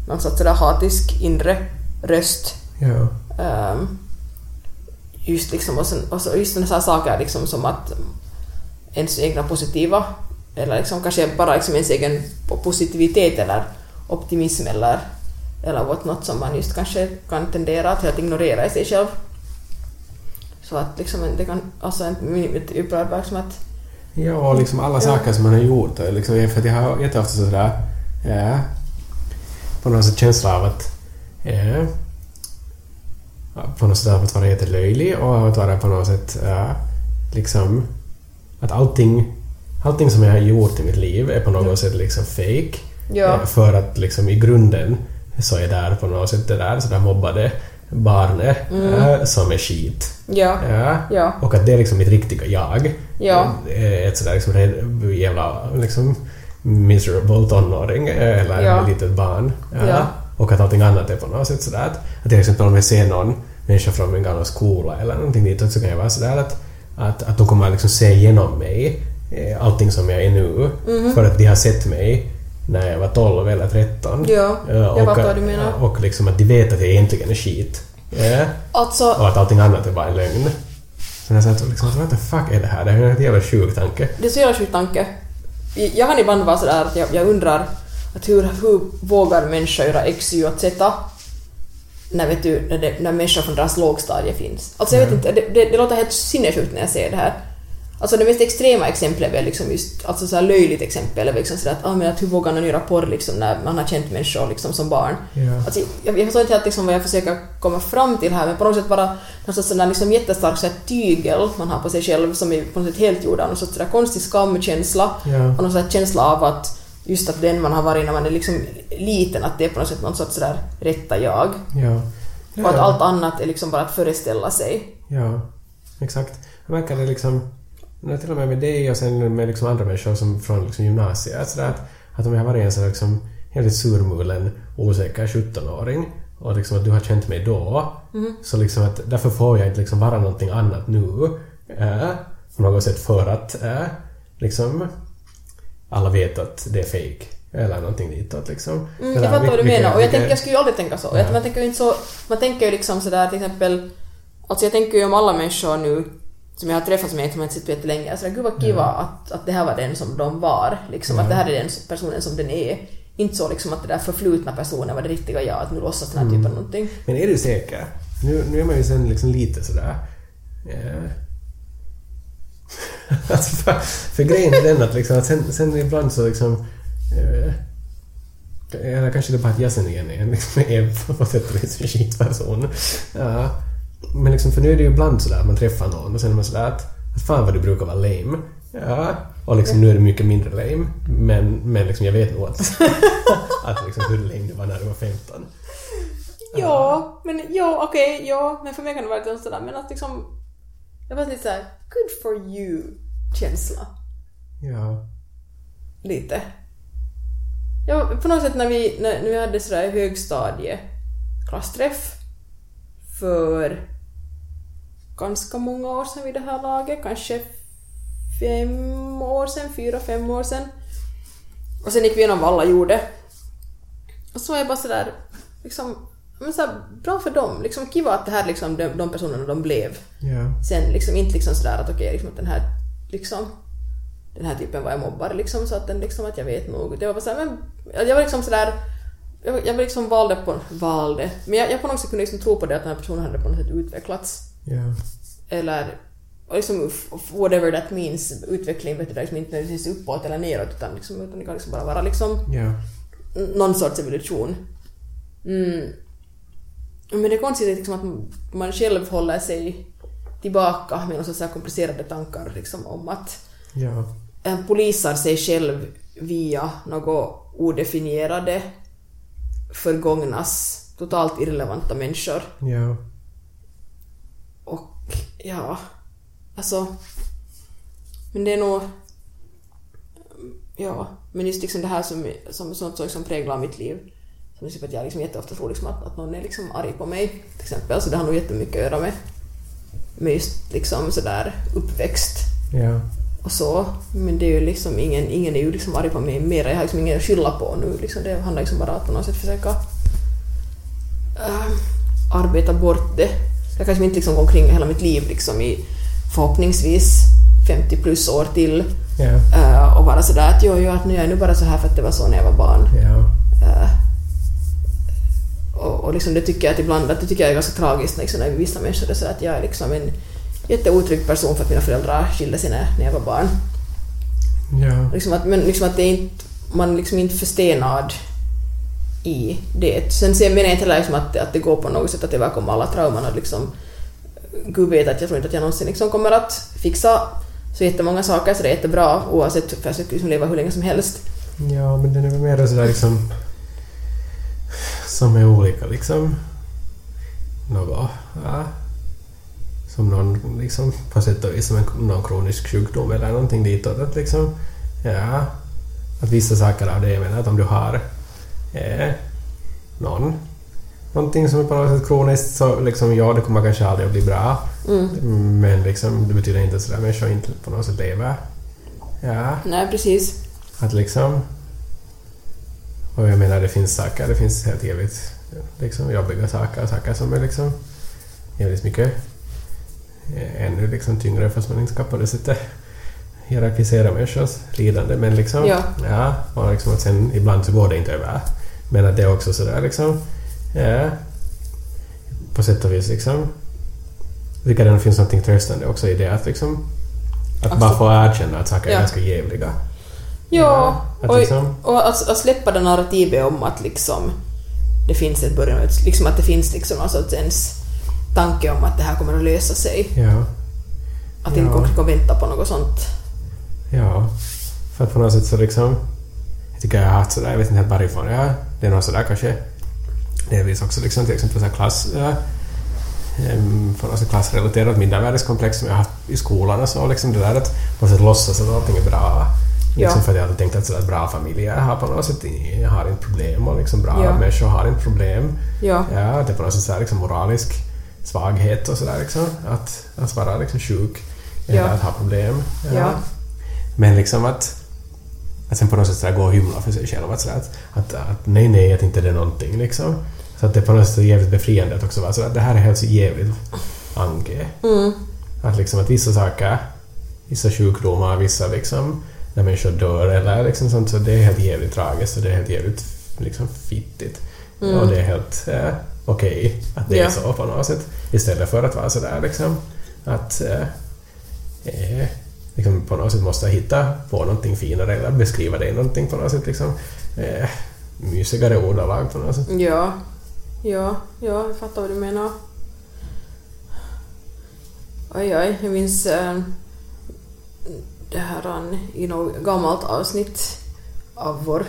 någon sorts sådär hatisk inre röst.
Ja.
Ehm, just liksom och, sen, och så just sådana här saker liksom som att ens egna positiva eller liksom kanske bara liksom ens egen positivitet eller optimism eller eller not som man just kanske kan tendera att helt ignorera i sig själv. Så att liksom det kan, alltså en ett upprörd som att
Ja, och liksom alla
Ja.
saker som man har gjort. Liksom, för att jag har jätteofta sådär... Ja, på något sätt känsla av att... Ja, på något sätt av att vara jättelöjlig och att vara på något sätt... Ja, liksom... Att allting, allting som jag har gjort i mitt liv är på något sätt liksom fake.
Ja.
Eh, För att liksom i grunden så är där på något sätt det där sådär mobbade barnet eh, som är skit.
ja,
Ja.
ja,
Och att det är liksom mitt riktiga jag.
Ja.
Eh, Ett sådär liksom jävla liksom miserable tonåring eller
Ja.
ett litet barn. Ja. Och att allting annat är på något sätt sådär att, att till exempel om jag ser någon människa från min gamla skola eller någonting ditåt så kan jag vara sådär att, att, att de kommer liksom se igenom mig, allting som jag är nu,
Mhm.
för att de har sett mig när jag var 12 eller 13.
Ja,
Eh,
jag
och,
fattar vad du menar.
Och liksom att de vet att jag egentligen är skit. Ja.
Alltså,
Och att allting annat är bara en lögn. Så jag satt liksom, what the fuck är det här? Det här är en jävla sjuk tanke.
det är så jävla sjuk tanke. Jag kan ibland vara sådär att jag, jag undrar att hur, hur vågar människor göra X, Y och Z när, vet du, när, det, när människor från deras lågstadie finns. Alltså jag vet inte, det, det, det låter helt sinnessjukt när jag ser det här. Alltså det mest extrema exemplet är väl liksom just, alltså så löjligt exempel är liksom sådär att, ah, men att hur vågar någon göra porr liksom när man har känt människor liksom som barn.
Ja.
Alltså, jag, jag förstår inte helt liksom vad jag försöker komma fram till här men på något sätt bara någon sån där liksom jättestark så här tygel man har på sig själv som är på något sätt helt gjord av någon sorts konstig skamkänsla
Ja.
och någon sorts känsla av att just att den man har varit när man är liksom liten att det är på något sätt någon sorts sådär rätta jag.
Ja.
Och att allt annat är liksom bara att föreställa sig.
Ja, exakt. Märker det liksom, till och med med dig och sen med liksom andra människor som från liksom gymnasiet, så att, att om jag har varit en sån liksom helt surmulen, osäker 17-åring och liksom att du har känt mig då, så liksom att därför får jag inte liksom vara någonting annat nu, äh, på något sätt för att äh, liksom alla vet att det är fake eller någonting ditåt liksom.
Mm, jag fattar vad du menar och jag, tänker, jag skulle ju aldrig tänka så.
Ja.
Man tänker ju inte så. Man tänker ju liksom sådär till exempel... Alltså jag tänker ju om alla människor nu som jag har träffat som jag inte har sett på jättelänge. Sådär, gud vad kiva att, att det här var den som de var. Liksom, Att det här är den personen som den är. Inte så liksom att det där förflutna personen var det riktiga jag, att nu låtsas den här
Mm.
typen av någonting.
Men är du säker? Nu, nu är man ju sen liksom lite sådär... Eh. alltså för, för grejen är den att, liksom, att sen, sen ibland så liksom... Eh, eller kanske det är bara att jag sen igen är, liksom, är på sätt och vis en skitperson. Ja. Men liksom, för nu är det ju ibland sådär att man träffar någon och sen är man sådär att, att fan vad du brukar vara lame. Ja. Och liksom, nu är du mycket mindre lame. Men, men liksom, jag vet nog att, att liksom, hur lame du var när du var 15.
Ja, men ja, okej, ja, men för mig kan det vara lite sådär, men att liksom... Jag var lite såhär, good for you-känsla.
Ja.
Lite. Ja, på något sätt när vi, när, när vi hade sådär högstadieklassträff för ganska många år sedan vid det här laget, kanske fem år sedan, fyra, fem år sedan. Och sen gick vi igenom vad alla gjorde. Och så var jag bara sådär, liksom, men såhär, bra för dem, liksom kiva att det här liksom de, de personerna de blev.
Ja.
Sen liksom inte liksom sådär att okej, liksom att den här liksom den här typen var jag mobbare liksom så att den liksom att jag vet nog. Det var bara såhär, men jag var liksom sådär jag, jag liksom valde på, valde, men jag, jag på något sätt kunde liksom tro på det att den här personen hade på något sätt utvecklats.
Ja.
Eller liksom whatever that means, utveckling betyder liksom inte nödvändigtvis uppåt eller neråt utan, liksom, utan det kan liksom bara vara liksom
Ja.
någon sorts evolution. Mm. Men det är konstigt liksom att man själv håller sig tillbaka med så komplicerade tankar liksom om att
Ja.
en polisar sig själv via något odefinierade förgångnas totalt irrelevanta människor.
Ja.
Ja, alltså... Men det är nog... Ja, men just liksom det här som, som sånt som liksom präglar mitt liv. Som typ att jag liksom jätteofta tror liksom att, att någon är liksom arg på mig, till exempel. Så det har nog jättemycket att göra med, med just liksom sådär uppväxt
Ja.
och så. Men det är ju liksom ingen, ingen är ju liksom arg på mig mer. Jag har liksom ingen att skylla på nu. Liksom det handlar liksom bara om att på något sätt försöka äh, arbeta bort det. Jag kanske inte liksom gå omkring hela mitt liv liksom i förhoppningsvis 50 plus år till äh, och vara sådär att jo, jo, att nu är jag nu bara så här för att det var så när jag var barn. Äh, och, och liksom det tycker jag att ibland att det tycker jag är ganska tragiskt liksom, när vissa människor är så att jag är liksom en jätteotrygg person för att mina föräldrar skilde sig när, när jag var barn.
Ja.
Liksom att, men liksom att det är inte, man liksom inte förstenad i det. Sen ser- menar jag inte heller liksom att, att det går på något sätt att överkomma alla trauman och liksom Gud vet att jag tror inte att jag någonsin liksom kommer att fixa så jättemånga saker så det är jättebra oavsett för jag ska liksom leva hur länge som helst.
Ja, men den är väl mer sådär liksom... Som är olika liksom. Något, ja. Som någon liksom på sätt och vis som en, någon kronisk sjukdom eller någonting ditåt. Att liksom, ja. Att vissa saker av det, jag menar att om du har eh, någon någonting som är på något sätt kroniskt så liksom, ja, det kommer kanske aldrig att bli bra.
Mm.
Men liksom, det betyder inte att människor inte på något sätt lever. Ja.
Nej, precis.
Att liksom... Och jag menar, det finns saker, det finns helt jävligt liksom, jobbiga saker, saker som är liksom jävligt mycket eh, ännu liksom tyngre fast man inte ska på det sättet hierarkisera människors lidande. Men liksom,
Ja.
ja, och liksom att sen ibland så går det inte över. Men att det är också sådär liksom, ja, på sätt och vis liksom, jag tycker det finns något tröstande också i det att liksom, att
Alltså-
bara få erkänna att saker är
Ja.
ganska jävliga.
Ja,
att
och,
liksom-
och att, att släppa det narrativet om att liksom det finns ett början, liksom att det finns liksom någon sorts ens tanke om att det här kommer att lösa sig.
Ja,
Att inte
Ja.
gå omkring och vänta på något sånt.
ja. För att på något sätt så liksom, jag tycker jag har haft sådär, jag vet inte helt varifrån, ja, det är något sådär kanske delvis också liksom till exempel så klass, på något sätt klassrelaterat mindervärdeskomplex som jag haft i skolan och så liksom det där att på något sätt låtsas att allting är bra. Liksom
Ja.
för att jag alltid tänkt att sådär bra familjer har på något sätt jag har inte problem och liksom bra
Ja.
människor har inte problem.
Ja,
Ja, det är på något sätt så här liksom moralisk svaghet och sådär liksom. Att, att vara liksom sjuk eller
Ja.
att ha problem.
Ja.
Men liksom att, att sen på något sätt så här gå och hymla för sig själv. Att, så där, att, att, att nej, nej, att inte det är någonting liksom. Så att det är på något sätt jävligt befriande att också vara sådär, det här är helt så jävligt ange.
mm,
Att liksom att vissa saker, vissa sjukdomar, vissa liksom när människor dör eller liksom sånt, så det är helt jävligt tragiskt och det är helt jävligt liksom fittigt.
Mm.
Och det är helt eh, okej att det
Ja.
är så på något sätt. Istället för att vara sådär liksom att eh, eh, liksom på något sätt måste hitta på någonting finare eller beskriva det i någonting på något sätt liksom eh, mysigare ordalag på något sätt.
ja, ja, ja, jag fattar vad du menar. Oj, oj, jag minns äh, det här an, i något gammalt avsnitt av vår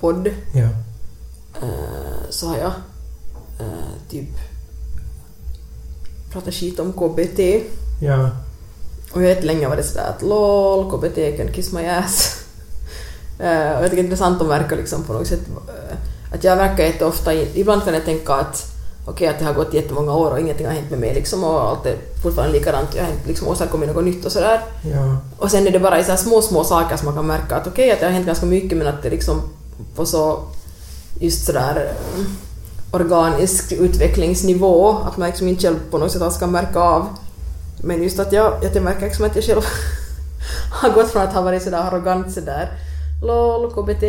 podd
Ja.
eh, så har jag eh, typ pratat skit om KBT.
Ja.
Och jag vet länge var det sådär att LOL, KBT can kiss my ass. Eh, och jag tycker det är intressant att märka liksom på något sätt eh, att jag verkar jätteofta, ibland kan jag tänka att okej att det har gått jättemånga år och ingenting har hänt med mig liksom och allt är fortfarande likadant, jag har inte liksom åstadkommit något nytt och sådär.
Ja.
Och sen är det bara i så små, små saker som man kan märka att okej att det har hänt ganska mycket men att det liksom på så just sådär eh, organisk utvecklingsnivå att man liksom inte själv på något sätt alls kan märka av. Men just att jag, jag märker liksom att jag själv har gått från att ha varit sådär arrogant sådär LOL, KBT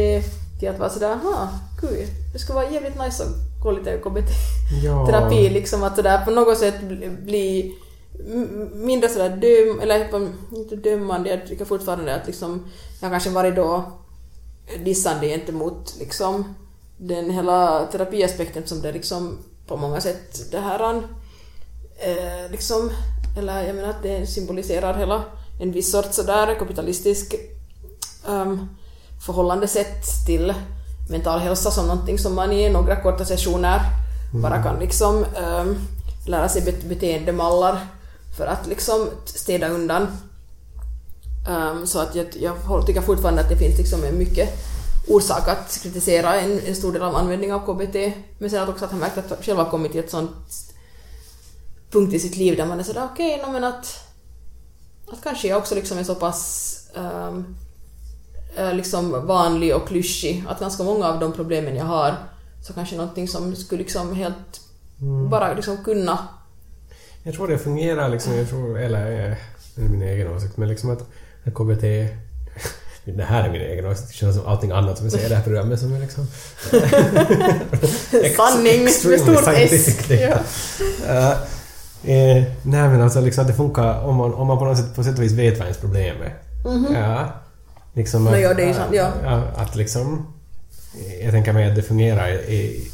till att vara sådär aha, kul, det skulle vara jävligt nice att gå lite KBT-terapi
Ja.
liksom att sådär på något sätt bli, mindre sådär döm, eller inte dömande, jag tycker fortfarande att liksom jag kanske varit då dissande gentemot liksom den hela terapiaspekten som det liksom på många sätt det här eh, liksom, eller jag menar att det symboliserar hela en viss sorts sådär kapitalistisk um, förhållandesätt till mental hälsa som någonting som man i några korta sessioner bara kan liksom um, lära sig bet beteendemallar för att liksom städa undan. Um, så att jag, jag tycker fortfarande att det finns liksom en mycket orsak att kritisera en, en stor del av användningen av KBT. Men sen att också att han märkt att själv har kommit till ett sånt punkt i sitt liv där man är sådär okej, okay, no, men att, att kanske jag också liksom är så pass um, liksom vanlig och klyschig att ganska många av de problemen jag har så kanske någonting som skulle liksom helt mm. bara liksom kunna...
Jag tror det fungerar liksom, jag tror, eller är min egen åsikt, men liksom att, att KBT det här är min egen åsikt, det känns som allting annat som vi säger i det här programmet som är liksom...
Sanning med stort S! Ja.
Uh, eh, nej men alltså liksom att det funkar om man, om man på något sätt, på sätt och vis vet vad ens problem är. Mm -hmm. Ja. Liksom
att, ja, det är sant, ja.
Att liksom... Jag tänker mig att det fungerar i,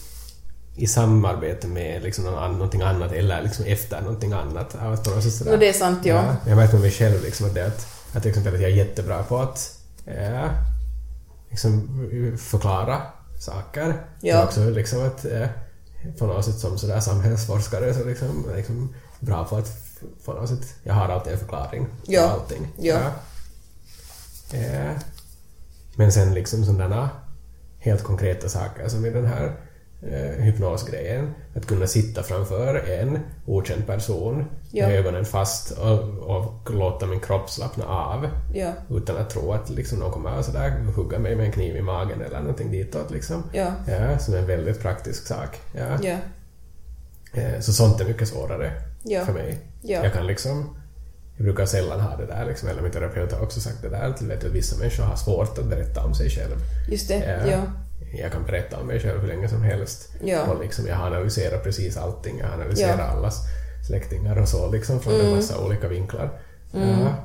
i samarbete med liksom någonting annat eller liksom efter någonting annat.
Alltså no, det är sant, ja. ja.
Jag märker med mig själv liksom att, det, att, att, till exempel att jag är jättebra på att ja, liksom förklara saker. Ja. Men också liksom att ja, på något sätt som sådär samhällsforskare så liksom, liksom bra på att på något sätt, jag har alltid en förklaring
ja.
på allting.
Ja.
ja. Men sen liksom sådana helt konkreta saker som i den här eh, hypnosgrejen. Att kunna sitta framför en okänd person
ja.
med ögonen fast och, och, låta min kropp slappna av
ja.
utan att tro att liksom, någon kommer att sådär, hugga mig med en kniv i magen eller någonting ditåt. Liksom.
Ja.
Ja, som är en väldigt praktisk sak. Ja.
Ja.
Eh, så sånt är mycket svårare
ja.
för mig.
Ja.
Jag kan liksom jag brukar sällan ha det där, liksom, eller min terapeut har också sagt det där, att, vet, att vissa människor har svårt att berätta om sig själv.
Just det, ja
jag kan berätta om mig själv hur länge som helst.
Ja.
Och liksom, jag har analyserat precis allting. Jag har analyserat ja. allas släktingar och så liksom från mm. en massa olika vinklar. Mm. Ja.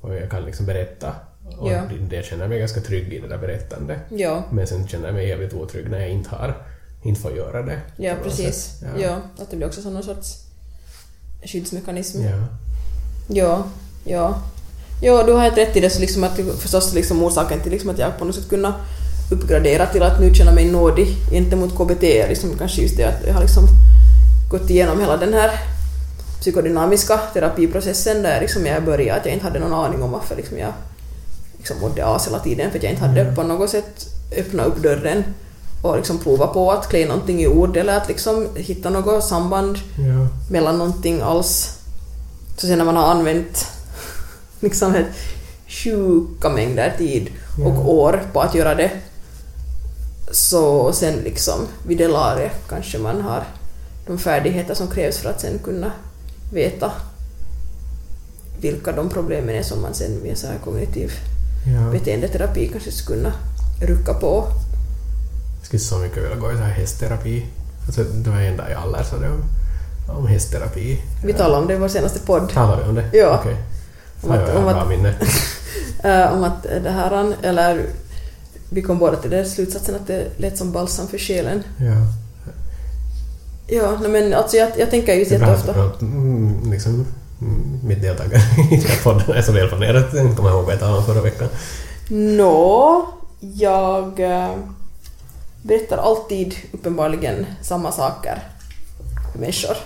Och jag kan liksom berätta. Och
ja.
det, jag känner mig ganska trygg i det där berättandet.
Ja.
Men sen känner jag mig jävligt otrygg när jag inte har inte får göra det.
Ja, precis. Ja. ja. att det blir också någon sorts skyddsmekanism.
Ja.
Ja, ja. Ja, du har helt rätt i det, så liksom att förstås liksom orsaken till liksom att jag på något sätt kunna uppgradera till att nu känna mig nådig gentemot KBT är liksom kanske just det att jag har liksom gått igenom hela den här psykodynamiska terapiprocessen där liksom jag började att jag inte hade någon aning om varför liksom jag liksom mådde as hela tiden för att jag inte hade mm. på något sätt öppnat upp dörren och liksom prova på att klä någonting i ord eller att liksom hitta något samband
ja.
mellan någonting alls. Så sen när man har använt liksom ett sjuka mängder tid och ja. år på att göra det så sen liksom vid det laget kanske man har de färdigheter som krävs för att sen kunna veta vilka de problemen är som man sen med så här kognitiv
ja.
beteendeterapi kanske skulle kunna rucka på.
Skulle så mycket vilja gå i så här hästterapi. Alltså, det var en dag jag läste om, om hästterapi.
Vi talade om det i vår senaste podd.
Talade vi om det?
Ja.
Okej.
Okay. Om, att, om, att,
minne.
uh, om att det här, eller vi kom båda till den slutsatsen att det lät som balsam för själen.
Ja.
Ja, men alltså jag, jag tänker ju jätteofta...
Mm, liksom, mm, mitt deltagare i den här podden är så välplanerat. Jag kommer ihåg vad jag talade om förra veckan.
Nå, jag äh, berättar alltid uppenbarligen samma saker för människor.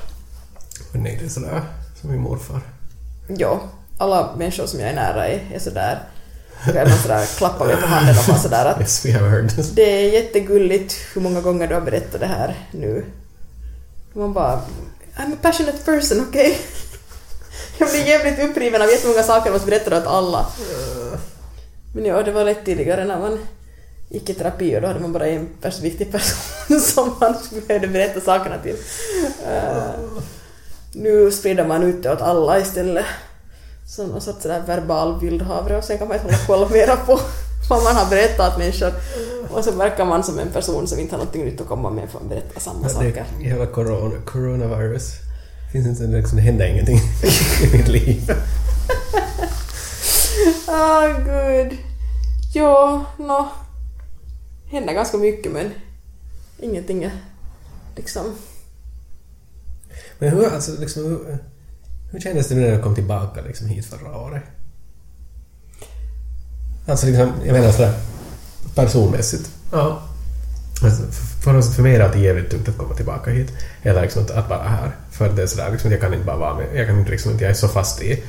Men nej, det är sådär som min morfar.
Ja, alla människor som jag är nära är, är sådär jag man sådär klappa mig på handen och bara sådär att
yes, we have heard this.
det är jättegulligt hur många gånger du har berättat det här nu. Man bara I'm a passionate person, okej? Okay? Jag blir jävligt uppriven av jättemånga saker och måste berätta åt alla. Men ja, det var lätt tidigare när man gick i terapi och då hade man bara en pers viktig person som man behövde berätta sakerna till. Uh, nu sprider man ut det åt alla istället som någon sorts sådär verbal vildhavre och sen kan man inte hålla koll mera på vad man har berättat människor. Och så verkar man som en person som inte har någonting nytt att komma med för att berätta samma ja, saker.
Hela corona, coronavirus. Finns inte, liksom, det händer ingenting i mitt liv.
Ah, oh, gud. Ja, nå. Händer ganska mycket men ingenting är liksom
Men hur, alltså, liksom, hur, hur kändes det när du kom tillbaka liksom, hit förra året? Alltså liksom, jag menar sådär personmässigt.
Ja.
Alltså, för, för mig är det alltid jävligt tungt att komma tillbaka hit. Eller liksom att, att vara här. För det är sådär, liksom, jag kan inte bara vara med. Jag kan inte liksom, jag är så fast i,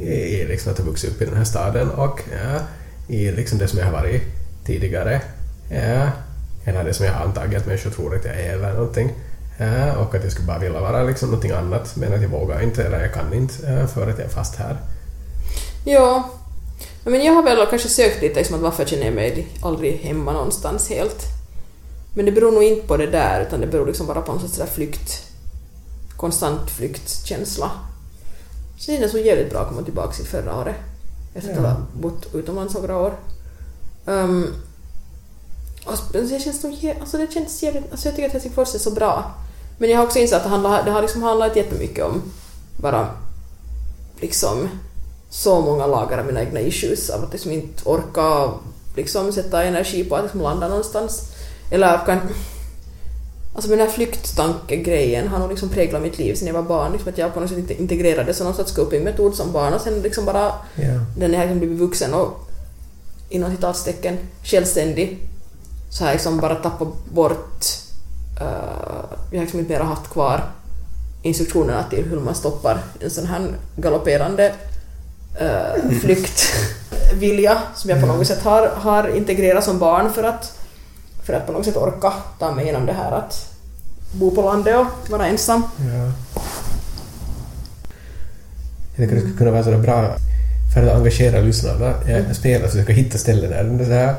i liksom, att ha vuxit upp i den här staden och ja, i liksom det som jag har varit tidigare. Ja, eller det som jag har antagit att människor tror att jag är eller någonting. Ja, och att jag skulle bara vilja vara liksom någonting annat men att jag vågar inte eller jag kan inte ja, för att jag är fast här.
Ja. Men jag har väl kanske sökt lite liksom att varför känner jag mig aldrig hemma någonstans helt. Men det beror nog inte på det där utan det beror liksom bara på en sorts flykt, konstant flyktkänsla. Så det är så jävligt bra att komma tillbaka till förra året. Efter att
Ja.
ha bott utomlands några år. Um, och det känns jä- alltså det känns jävligt, alltså jag tycker att Helsingfors är så bra. Men jag har också insett att det, handlar, det har liksom handlat jättemycket om bara liksom så många lager av mina egna issues av att liksom inte orka liksom sätta energi på att liksom landa någonstans. Eller kan... Alltså den här flykttankegrejen har nog liksom präglat mitt liv sedan jag var barn. Liksom att jag på något sätt inte integrerade så någon sorts copingmetod som barn och sen liksom bara
Ja.
den har liksom blivit vuxen och inom citatstecken självständig så har jag liksom bara tappat bort uh, jag har liksom inte mera haft kvar instruktionerna till hur man stoppar en sån här galopperande uh, flyktvilja som jag på något sätt har, har integrerat som barn för att, för att på något sätt orka ta mig igenom det här att bo på landet och vara ensam.
Ja. Jag tycker det skulle kunna vara sådär bra för att engagera lyssnarna. Jag spelar så jag ska hitta ställen där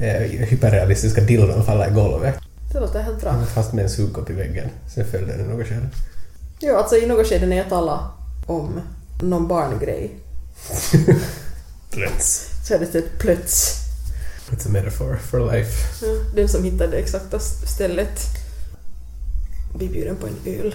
hyperrealistiska dildon faller i golvet.
Det låter helt bra.
Fast med en sugkopp i väggen. Sen följde den något skede.
Jo, alltså i något skede när jag talade om någon barngrej
Plöts.
så är det ett plöts.
It's a metaphor for life.
Ja, den som hittade det exakta stället blir bjuden på en öl.